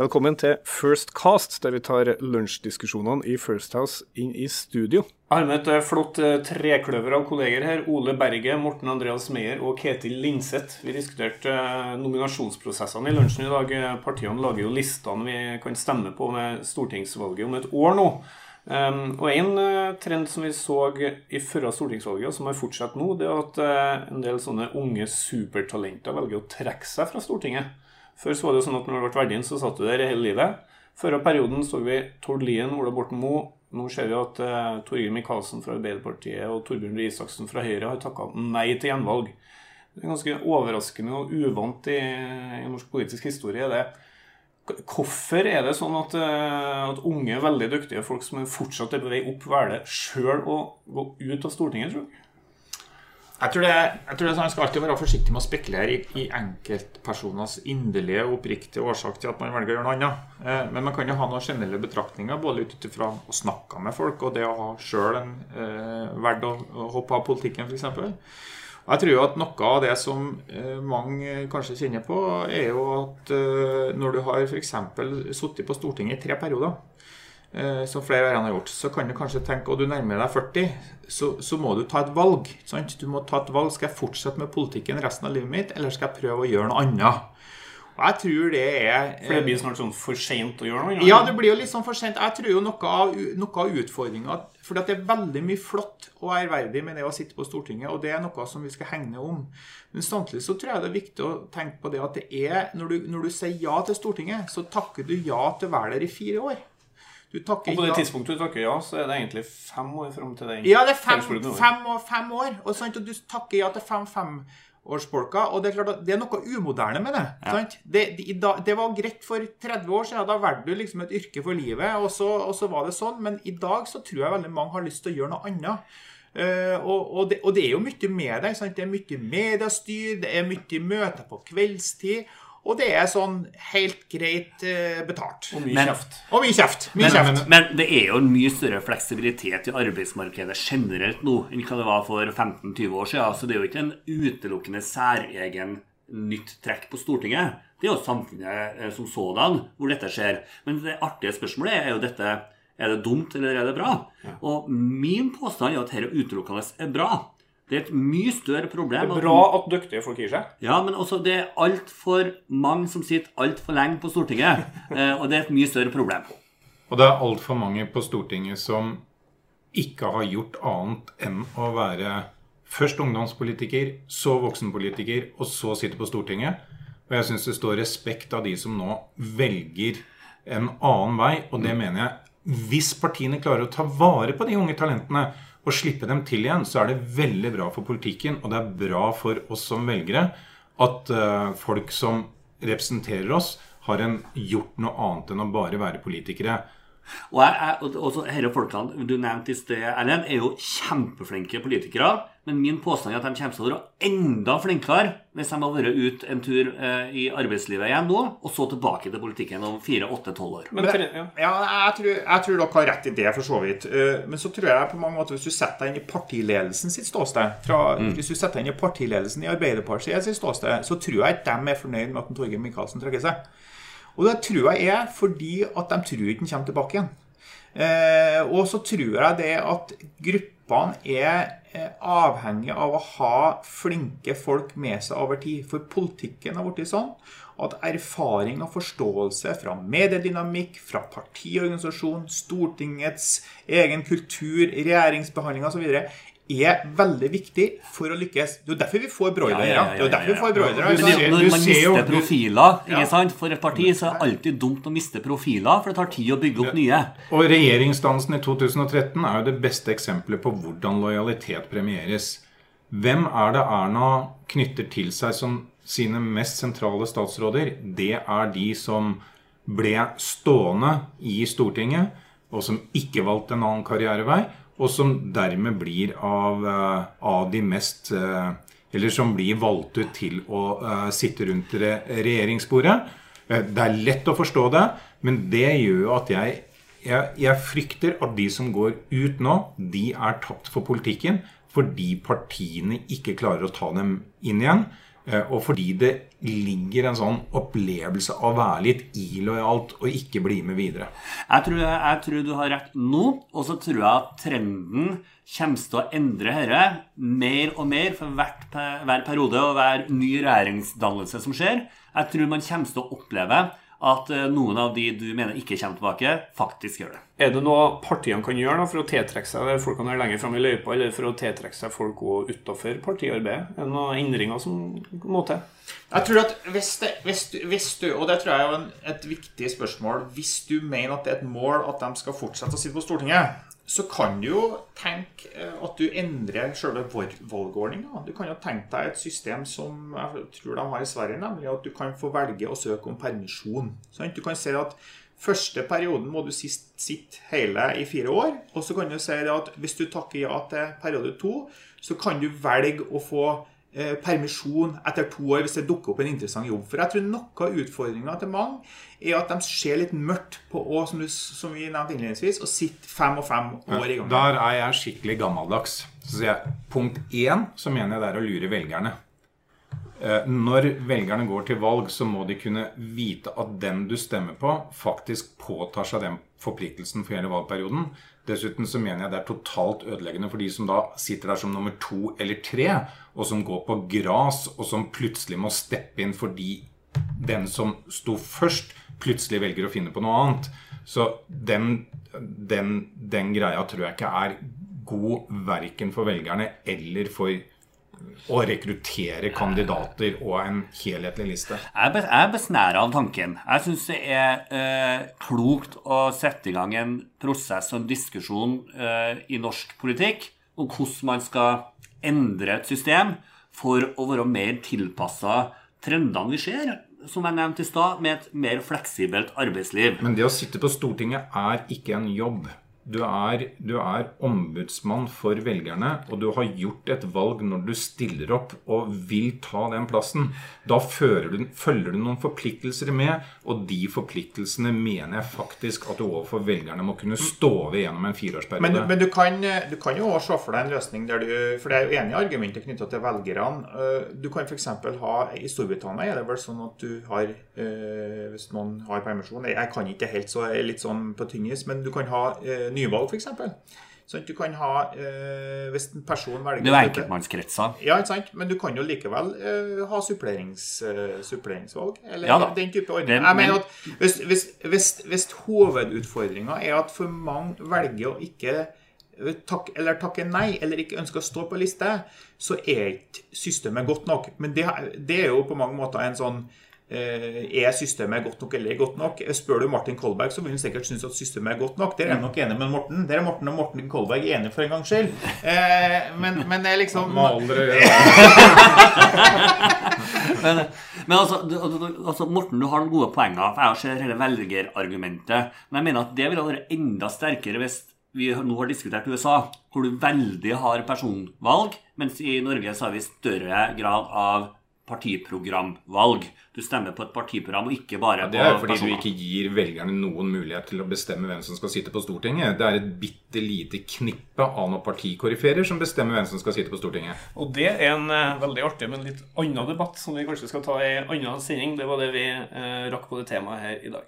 Velkommen til First Cast, der vi tar lunsjdiskusjonene i First House inn i studio. Jeg har med et eh, flott eh, trekløver av kolleger her. Ole Berge, Morten Andreas Meyer og Ketil Linseth. Vi diskuterte eh, nominasjonsprosessene i lunsjen i dag. Partiene lager jo listene vi kan stemme på med stortingsvalget om et år nå. Um, og En trend som vi så i førre stortingsvalget, og som har fortsatt nå, det er at en del sånne unge supertalenter velger å trekke seg fra Stortinget. Før så var det jo sånn at når du ble inn, så satt du der hele livet. Før perioden så vi Tord Lien, Ola Borten Moe. Nå ser vi at eh, Torgeir Micaelsen fra Arbeiderpartiet og Torbjørn Røe Isaksen fra Høyre har takka nei til gjenvalg. Det er ganske overraskende og uvant i, i norsk politisk historie. det Hvorfor er det sånn at, eh, at, unge, veldig dyktige folk som fortsatt er på vei opp, velger sjøl å gå ut av Stortinget, tror du? Jeg tror, det, jeg tror det Man skal alltid være forsiktig med å spekulere i, i enkeltpersoners inderlige og oppriktige årsak til at man velger å gjøre noe annet. Eh, men man kan jo ha noen generelle betraktninger både ut ifra å snakke med folk og det å ha sjøl en eh, verd å, å, hoppe av politikken, f.eks. Jeg tror jo at noe av det som eh, mange kanskje kjenner på, er jo at eh, når du har f.eks. sittet på Stortinget i tre perioder Eh, som flere av har gjort, så kan du kanskje tenke og du nærmer deg 40, så, så, må du ta et valg. Sant? Du må ta et valg. Skal jeg fortsette med politikken resten av livet mitt, eller skal jeg prøve å gjøre noe annet? Og jeg tror det er For det blir snart sånn for seint å gjøre noe? Ja, det blir jo litt sånn for sent. Jeg tror jo noe av, noe av utfordringa For det er veldig mye flott og ærverdig med det å sitte på Stortinget, og det er noe som vi skal hegne om. Men samtidig så tror jeg det er viktig å tenke på det at det er Når du, når du sier ja til Stortinget, så takker du ja til å være der i fire år og på det tidspunktet du takker ja, så er det egentlig fem år fram til den Ja, det er fem, fem, år, fem år. Og, sant, og du takker ja til fem-femårsbolka. Og det er klart at det er noe umoderne med det. Ja. Det, det, det, var greit for 30 år siden. Da valgte du liksom et yrke for livet, og så, og så, var det sånn. Men i dag så tror jeg veldig mange har lyst til å gjøre noe annet. Uh, og, og, det, og, det, er jo mye med det. Sant? Det er mye mediestyr, det er mye møter på kveldstid. Og det er sånn helt greit eh, betalt. Og mye kjeft. Og mye kjeft. Mye men, kjeft. Men, men, det er jo en mye større fleksibilitet i arbeidsmarkedet generelt nå enn hva det var for 15-20 år siden. Så det er jo ikke en utelukkende særegen nytt trekk på Stortinget. Det er jo samfunnet eh, som sådan hvor dette skjer. Men det artige spørsmålet er jo dette er det dumt eller er det bra? Ja. Og min påstand er at dette utelukkende er bra. Det er et mye større problem. Det er bra at dyktige folk gir seg. Ja, men også det er altfor mange som sitter altfor lenge på Stortinget. Eh, og det er et mye større problem. Og det er altfor mange på Stortinget som ikke har gjort annet enn å være først ungdomspolitiker, så voksenpolitiker, og så sitte på Stortinget. Og jeg syns det står respekt av de som nå velger en annen vei, og det mener jeg. Hvis partiene klarer å ta vare på de unge talentene, å slippe dem til igjen, så er det veldig bra for politikken, og det er bra for oss som velgere, at uh, folk som representerer oss, har en gjort noe annet enn å bare være politikere. Og jeg, jeg, også, Disse folkene du nevnte i sted, Erlend, er jo kjempeflinke politikere. Men min påstand er at de kommer til å være enda flinkere hvis de har vært ute en tur eh, i arbeidslivet igjen nå, og så tilbake til politikken om fire, åtte, tolv år. Men, ja, jeg tror, jeg tror, dere har rett i det, for så vidt. Uh, men så tror jeg på mange måter hvis du setter deg inn i partiledelsen sitt ståsted fra, mm. Hvis du setter deg inn i partiledelsen i Arbeiderpartiet sitt ståsted, så tror jeg ikke de er fornøyd med at Torgeir Micaelsen trekker seg. Og det tror jeg er fordi at de tror ikke han kommer tilbake igjen. Eh, og så tror jeg det at gruppene er avhengige avhengig av å ha flinke folk med seg over tid. For politikken har blitt sånn at erfaring og forståelse fra mediedynamikk, fra partiorganisasjon, Stortingets egen kultur, regjeringsbehandling osv er veldig viktig for å lykkes. Det er jo derfor vi får broilere. Ja, ja, ja, det er jo derfor vi får broilere. Når man mister profiler ikke sant, for et parti, så er det alltid dumt å miste profiler, for det tar tid å bygge opp nye. Og regjeringsdansen i 2013 er jo det beste eksempelet på hvordan lojalitet premieres. Hvem er det Erna knytter til seg som sine mest sentrale statsråder? Det er de som ble stående i Stortinget, og som ikke valgte en annen karrierevei og som dermed blir av, eh, av, de mest eh, Eller som blir valgt ut til å uh, sitte rundt regjeringsbordet. Det er lett å forstå det, men det gjør at jeg, jeg, jeg frykter at de som går ut nå, de er tapt for politikken fordi partiene ikke klarer å ta dem inn igjen. Eh, og fordi det ligger en sånn opplevelse av å være litt illojalt og ikke bli med videre. Jeg tror, jeg tror du har rett nå, og så tror jeg at trenden kommer til å endre dette mer og mer for hvert, hver periode og hver ny regjeringsdannelse som skjer. Jeg tror man kommer til å oppleve at eh, noen av de du mener ikke kommer tilbake, faktisk gjør det. Er det noe partiene kan gjøre da, for å tiltrekke seg folkene lenger fram i løypa, eller for å tiltrekke seg folk utafor partiarbeidet? Er det noen endringer som må til? Jeg tror at hvis, det, hvis, du, hvis du, Og det tror jeg er en, et viktig spørsmål Hvis du mener at det er et mål at de skal fortsette å sitte på Stortinget, så kan du jo tenke eh, at du endrer selve valgordninga. Du kan jo tenke deg et system som jeg tror de har i Sverige, nemlig at du kan få velge å søke om permisjon. Du kan si at første perioden må du sitte hele i fire år. Og så kan du si at hvis du takker ja til periode to, så kan du velge å få eh, permisjon etter to år hvis det dukker opp en interessant jobb. For jeg tror noe av utfordringa til mange er at de ser litt mørkt på å, som, du, som vi nevnte innledningsvis, å sitte fem og fem år i gang. Der er jeg skikkelig gammeldags. Så sier jeg punkt én, så mener jeg det er å lure velgerne. Eh, når velgerne går til valg, så må de kunne vite at den du stemmer på, faktisk påtar seg den forpliktelsen for hele valgperioden. Dessuten så mener jeg det er totalt ødeleggende for de som da sitter der som nummer to eller tre, og som går på gras, og som plutselig må steppe inn fordi den som sto først, plutselig velger å finne på noe annet. Så den, den, den greia tror jeg ikke er god verken for velgerne eller for å rekruttere kandidater og en helhetlig liste. Jeg er besnæra av tanken. Jeg syns det er eh, klokt å sette i gang en prosess og en diskusjon eh, i norsk politikk om hvordan man skal endre et system for å være mer tilpassa trendene vi ser som jeg nevnte i stad, med et mer fleksibelt arbeidsliv. Men det å sitte på Stortinget er ikke en jobb. Du er, du er, ombudsmann for velgerne, og du har gjort et valg når du stiller opp og vil ta den plassen. Da du, følger du noen forpliktelser med, og de forpliktelsene mener jeg faktisk at du overfor velgerne må kunne stå ved gjennom en fireårsperiode. Men, men du, kan, du, kan, jo også se for deg en løsning der du For det er jo enige argumenter knytta til velgerne. Eh, du kan f.eks. ha I Storbritannia er det vel sånn at du har eh, Hvis noen har permisjon Jeg kan ikke helt, så litt sånn på tynnis, men du kan ha eh, nyvalg, f.eks. Sånn at du kan ha, eh, Hvis en person velger Det er enkeltmannskretser. Ja, ikke sant? Men du kan jo likevel eh, ha supplerings, eh, suppleringsvalg. Eller ja, den type ordning. Jeg mener at Hvis, hvis, hvis, hvis hovedutfordringa er at for mange velger å ikke eh, tak, eller takke nei, eller ikke ønsker å stå på liste, så er ikke systemet godt nok. Men det, det er jo på mange måter en sånn Eh, er systemet godt nok eller godt nok? Spør du Martin Kolberg, så vil han sikkert synes at systemet er godt nok. Der er jeg nok enig med Morten. Der er Morten og Morten Kolberg enige for en gangs skyld. Eh, men, men, det er liksom men, men altså, altså, Morten, du har noen gode poenger. For Jeg ser hele velgerargumentet. Men jeg mener at det ville vært enda sterkere hvis vi nå har diskutert USA, hvor du veldig har personvalg, mens i Norge så har vi større grad av partiprogramvalg. Du stemmer på et partiprogram og ikke bare på ja, det er fordi personer. du ikke gir velgerne noen mulighet til å bestemme hvem som skal sitte på Stortinget. Det er et bitte lite knippe av noen partikoryferer som bestemmer hvem som skal sitte på Stortinget. Og det er en uh, veldig artig, men litt annen debatt som vi kanskje skal ta i en annen sending. Det var det vi uh, rakk på det temaet her i dag.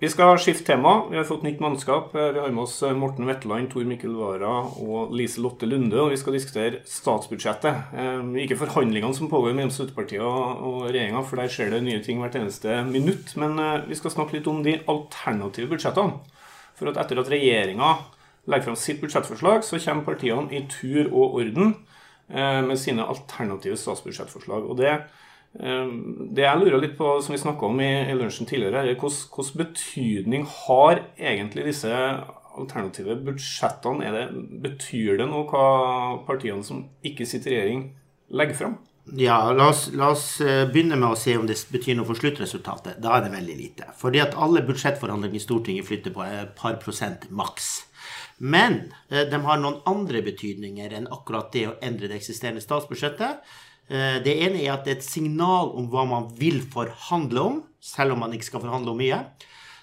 Vi skal skifte tema. Vi har fått nytt mannskap. Vi har med oss Morten Wetland, Tor Mikkel Wara og Lise Lotte Lunde. Og vi skal diskutere statsbudsjettet. Eh, ikke forhandlingene som pågår mellom støttepartiene og regjeringa, for der skjer det nye ting hvert eneste minutt. Men eh, vi skal snakke litt om de alternative budsjettene. For at etter at regjeringa legger fram sitt budsjettforslag, så kommer partiene i tur og orden eh, med sine alternative statsbudsjettforslag. Og det det jeg lurer litt på, som vi snakka om i, i lunsjen tidligere, er hvordan betydning har egentlig disse alternative budsjettene? Det, betyr det noe hva partiene som ikke sitter i regjering, legger fram? Ja, la oss, la oss, eh, begynne med å se om det betyr noe for sluttresultatet. Da er det veldig lite. Fordi at alle budsjettforhandlinger i Stortinget flytter på et par prosent maks. Men eh, de har noen andre betydninger enn akkurat det å endre det eksisterende statsbudsjettet. Eh, det ene er at det er et signal om hva man vil forhandle om, selv om man ikke skal forhandle om mye.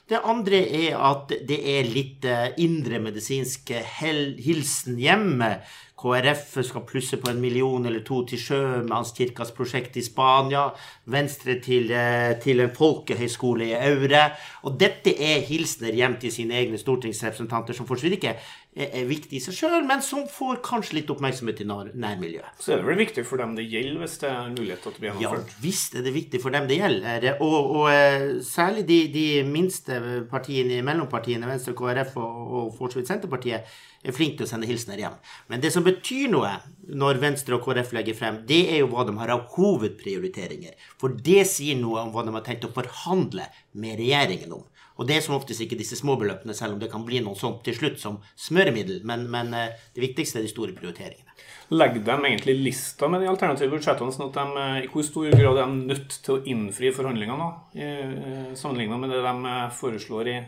Det andre er at det er litt eh, indremedisinsk hilsen hjemme. KrF skal plusse på en million eller to til Sjømannskirkas prosjekt i Spania. Venstre til, eh, til en folkehøyskole i Aure. Og dette er hilsener hjem til sine egne stortingsrepresentanter, som forsvinner ikke er viktig i seg sjøl, men som får kanskje litt oppmerksomhet i nærmiljøet. Så er det vel viktig for dem det gjelder, hvis det er mulighet til å bli gjennomført? Ja visst er det viktig for dem det gjelder. Og, og eh, særlig de, de, minste partiene, mellompartiene, Venstre, KrF og, og for så vidt Senterpartiet, er flinke til å sende hilsener hjem. Men det som betyr noe når Venstre og KrF legger frem, det er jo hva de har av hovedprioriteringer. For det sier noe om hva de har tenkt å forhandle med regjeringen om. Og det er som oftest ikke disse småbeløpene, selv om det kan bli noe sånt til slutt som smøremiddel. Men, men eh, det viktigste er de store prioriteringene. Legger de egentlig lista med de alternative budsjettene, sånn at de eh, i hvor stor grad er de nødt til å innfri forhandlingene, eh, sammenlignet med det de foreslår i,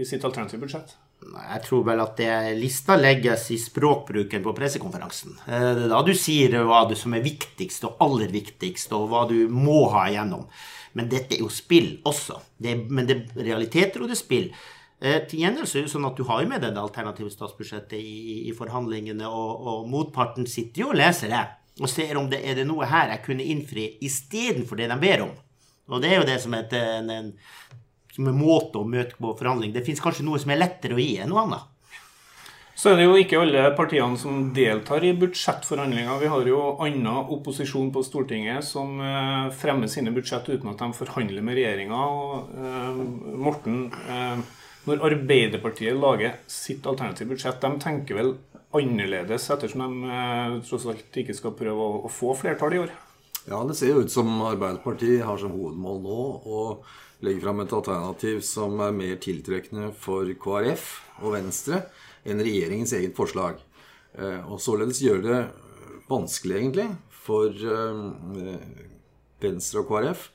i sitt alternative budsjett? Jeg tror vel at det lista legges i språkbruken på pressekonferansen. Det er da du sier hva du som er viktigst og aller viktigst, og hva du må ha igjennom. Men dette er jo spill også. Det er, men det er realiteter, og det er spill. Eh, til gjengjeld så er det sånn at du har jo med deg det alternative statsbudsjettet i, i forhandlingene, og, og, motparten sitter jo og leser det og ser om det er det noe her jeg kunne innfri istedenfor det de ber om. Og det er jo det som er en, en, som en måte å møte på forhandling. Det fins kanskje noe som er lettere å gi enn noe annet. Så er det jo ikke alle partiene som deltar i budsjettforhandlinger. Vi har jo annen opposisjon på Stortinget som eh, fremmer sine budsjett uten at de forhandler med regjeringa. Eh, Morten, eh, når Arbeiderpartiet lager sitt alternative budsjett, de tenker vel annerledes ettersom de tross alt ikke skal prøve å, få flertall i år? Ja, det ser jo ut som Arbeiderpartiet har som hovedmål nå å legge fram et alternativ som er mer tiltrekkende for KrF og Venstre enn regjeringens eget forslag. Eh, og således gjøre det vanskelig, egentlig, for eh, Venstre og KrF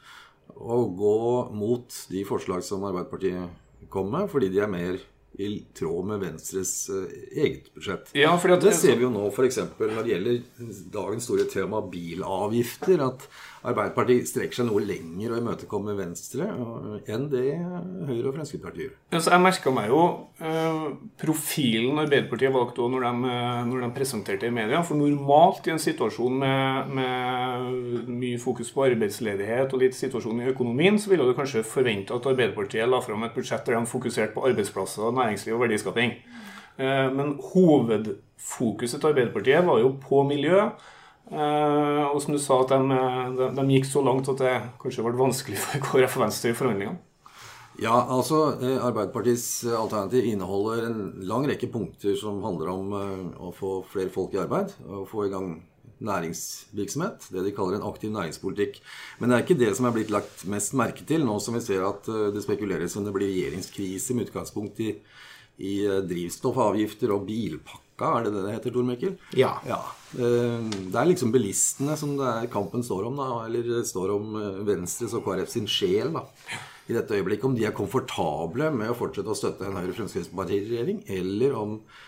å gå mot de forslag som Arbeiderpartiet kom med, fordi de er mer i tråd med Venstres uh, eget budsjett. Ja, det ser vi jo nå f.eks. når det gjelder dagens store tema bilavgifter. At Arbeiderpartiet strekker seg noe lenger og imøtekommer Venstre enn det Høyre og Fremskrittspartiet gjør. Ja, jeg merka meg jo eh, profilen Arbeiderpartiet valgte når eh, når de presenterte i media. For normalt i en situasjon med, med, mye fokus på arbeidsledighet og litt situasjon i økonomien, så ville du kanskje forvente at Arbeiderpartiet la fram et budsjett der de fokuserte på arbeidsplasser, næringsliv og verdiskaping. Eh, men hovedfokuset til Arbeiderpartiet var jo på miljø Eh, og som du sa, at de, de, de, gikk så langt at det kanskje ble vanskelig for KrF og Venstre i forhandlingene? Ja, altså eh, Arbeiderpartiets alternativ inneholder en lang rekke punkter som handler om å få flere folk i arbeid. Og få i gang næringsvirksomhet. Det de kaller en aktiv næringspolitikk. Men det er ikke det som er blitt lagt mest merke til, nå som vi ser at det spekuleres om det blir regjeringskrise med utgangspunkt i, i drivstoffavgifter og bilpakker er det det det heter, Tor Mikkel? Ja. ja. Eh, det er liksom bilistene som det kampen står om, da. Eller står om eh, Venstres og KrF sin sjel, da. I dette øyeblikket. Om de er komfortable med å fortsette å støtte en Høyre-Fremskrittsparti-regjering, eller om eh,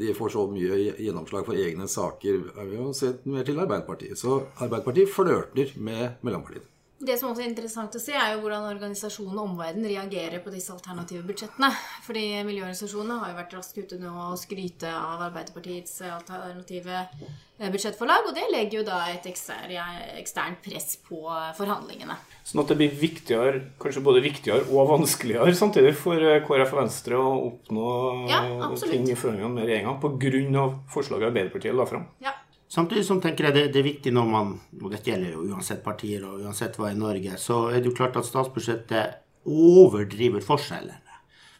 de får så mye gjennomslag for egne saker Vi har sett mer til Arbeiderpartiet. Så Arbeiderpartiet flørter med mellompartiet. Det som også er interessant å se, er jo hvordan organisasjonen og omverdenen reagerer på disse alternative budsjettene. Fordi miljøorganisasjonene har jo vært raskt ute nå og skryte av Arbeiderpartiets alternative eh, budsjettforlag, og det legger jo da et eksternt press på forhandlingene. Sånn at det blir viktigere, kanskje både viktigere og vanskeligere samtidig for eh, KrF og Venstre å oppnå ja, ting i forhandlingene med regjeringa pga. forslaget Arbeiderpartiet la fram. Ja. Samtidig som tenker jeg det, det, er viktig når man Og dette gjelder jo uansett partier og uansett hva i Norge, så er det jo klart at statsbudsjettet overdriver forskjellene.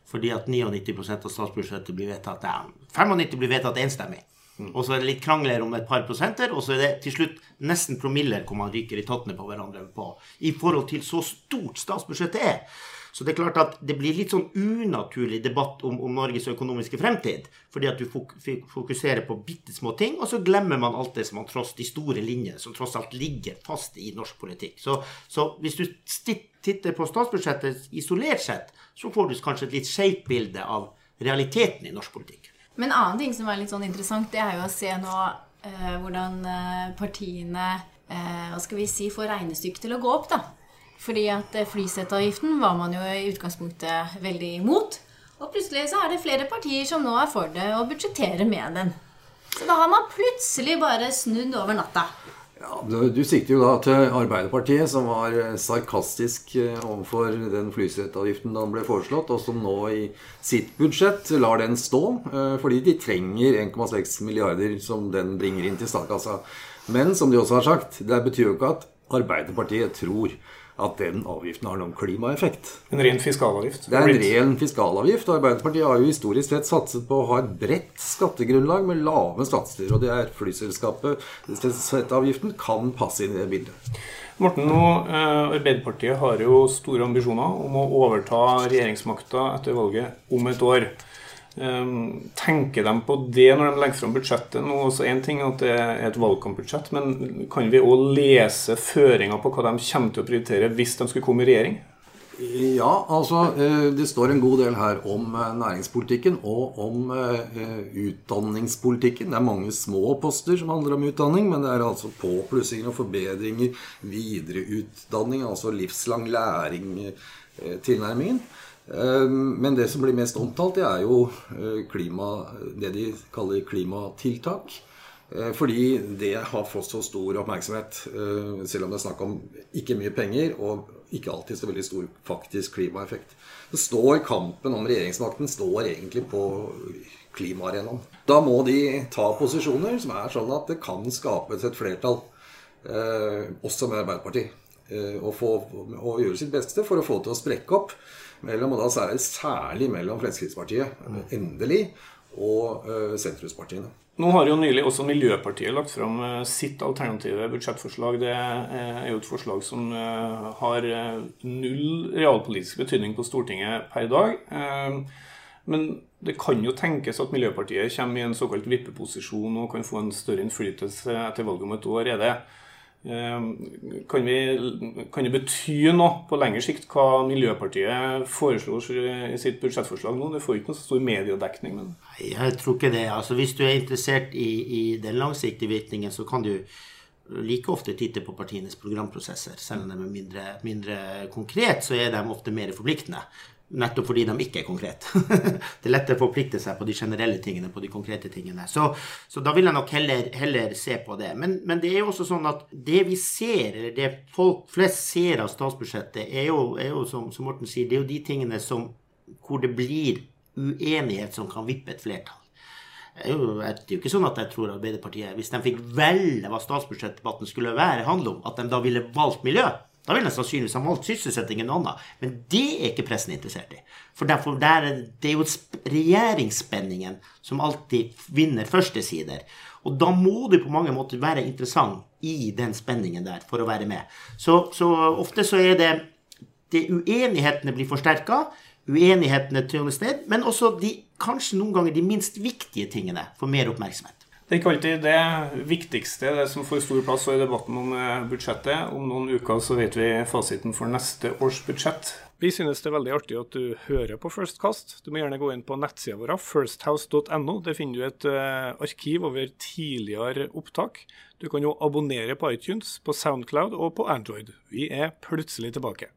Fordi at 99% av statsbudsjettet blir vedtatt ja, 95 blir vedtatt enstemmig. Mm. Og så er det litt krangler om et par prosenter, og så er det til slutt nesten promiller hvor man ryker i tottene på hverandre på, i forhold til så stort statsbudsjettet er. Så det er klart at det blir litt sånn unaturlig debatt om, om Norges økonomiske fremtid. Fordi at du fokuserer på bitte små ting, og så glemmer man alt det som man tross de store linjene som tross alt ligger fast i norsk politikk. Så, så hvis du titter på statsbudsjettet isolert sett, så får du kanskje et litt skjevt bilde av realiteten i norsk politikk. Men en annen ting som er litt sånn interessant, det er jo å se nå eh, hvordan eh, partiene eh, hva skal vi si, får regnestykket til å gå opp. da. Fordi at eh, flyseteavgiften var man jo i utgangspunktet veldig imot. Og plutselig så er det flere partier som nå er for det og budsjetterer med den. Så da har man plutselig bare snudd over natta. Ja, du, du sikter jo da til Arbeiderpartiet, som var eh, sarkastisk eh, overfor den flyseteavgiften da den ble foreslått, og som nå i sitt budsjett lar den stå, fordi de trenger 1,6 milliarder som den bringer inn til statskassa. Men som de også har sagt, det betyr jo ikke at Arbeiderpartiet tror at den avgiften har noen klimaeffekt. En ren fiskalavgift? Det er en ren fiskalavgift. Arbeiderpartiet har jo historisk sett satset på å ha et bredt skattegrunnlag med lave satser. Og det er flyselskapet. Avgiften kan passe inn i det bildet. Morten, nå, eh, Arbeiderpartiet har jo store ambisjoner om å overta regjeringsmakta etter valget om et år. Ehm, tenker de på det når de legger fram budsjettet nå? Også en ting at det er et valgkampbudsjett, men kan vi òg lese føringer på hva de kommer til å prioritere hvis de skulle komme i regjering? Ja, altså eh, det står en god del her om eh, næringspolitikken og om eh, utdanningspolitikken. Det er mange små poster som handler om utdanning, men det er altså påplussinger og forbedringer, videreutdanning, altså livslang læring-tilnærmingen. Ehm, men det som blir mest omtalt, det er jo eh, klima, det de kaller klimatiltak. Eh, fordi det har fått så stor oppmerksomhet, eh, selv om det er snakk om ikke mye penger og ikke alltid så veldig stor faktisk klimaeffekt. Så står kampen om regjeringsmakten står egentlig på klimaarenaen. Da må de ta posisjoner som er sånn at det kan skapes et flertall, også med Arbeiderpartiet. Og, få, og gjøre sitt beste for å få til å sprekke opp mellom, og da særlig mellom Fremskrittspartiet, endelig, og uh, sentrumspartiene. Nå har jo nylig også Miljøpartiet lagt fram uh, sitt alternative budsjettforslag. Det er jo et forslag som har null realpolitisk betydning på Stortinget per dag. Men det kan jo tenkes at Miljøpartiet kommer i en såkalt vippeposisjon og kan få en større innflytelse etter valget om et år. Er det kan, vi, kan, det bety noe på lengre sikt hva Miljøpartiet foreslår i sitt budsjettforslag nå? Det får ikke noe så stor mediedekning. Men... Jeg tror ikke det. Altså, hvis du er interessert i, i den langsiktige virkningen, så kan du like ofte titte på partienes programprosesser. Selv om de er mindre, mindre konkret, så er de ofte mer forpliktende. Nettopp fordi de ikke er konkrete. det er lettere å forplikte seg på de generelle tingene på de konkrete tingene. Så, så da vil jeg nok heller, heller se på det. Men, men, det er jo også sånn at det vi ser, eller det folk flest ser av statsbudsjettet, er jo, er jo som, som, Morten sier, det er jo de tingene som, hvor det blir uenighet som kan vippe et flertall. Det er, jo, det er jo ikke sånn at jeg tror Arbeiderpartiet, hvis de fikk velge hva statsbudsjettdebatten skulle være, handle om, at de da ville valgt miljø. Da ville jeg sannsynligvis ha valgt sysselsetting enn annet. Men det er ikke pressen interessert i. For derfor er det er jo regjeringsspenningen som alltid vinner førstesider. Og da må du på mange måter være interessant i den spenningen der for å være med. Så, så ofte så er det det uenighetene blir forsterka, uenighetene tønes ned, men også de, kanskje noen ganger de minst viktige tingene får mer oppmerksomhet. Det er ikke alltid det viktigste, det som får stor plass i debatten om eh, budsjettet. Om noen uker så vet vi fasiten for neste års budsjett. Vi synes det er veldig artig at du hører på First Cast. Du må gjerne gå inn på nettsida vår, firsthouse.no. Der finner du et uh, arkiv over tidligere opptak. Du kan jo abonnere på iTunes, på Soundcloud og på Android. Vi er plutselig tilbake.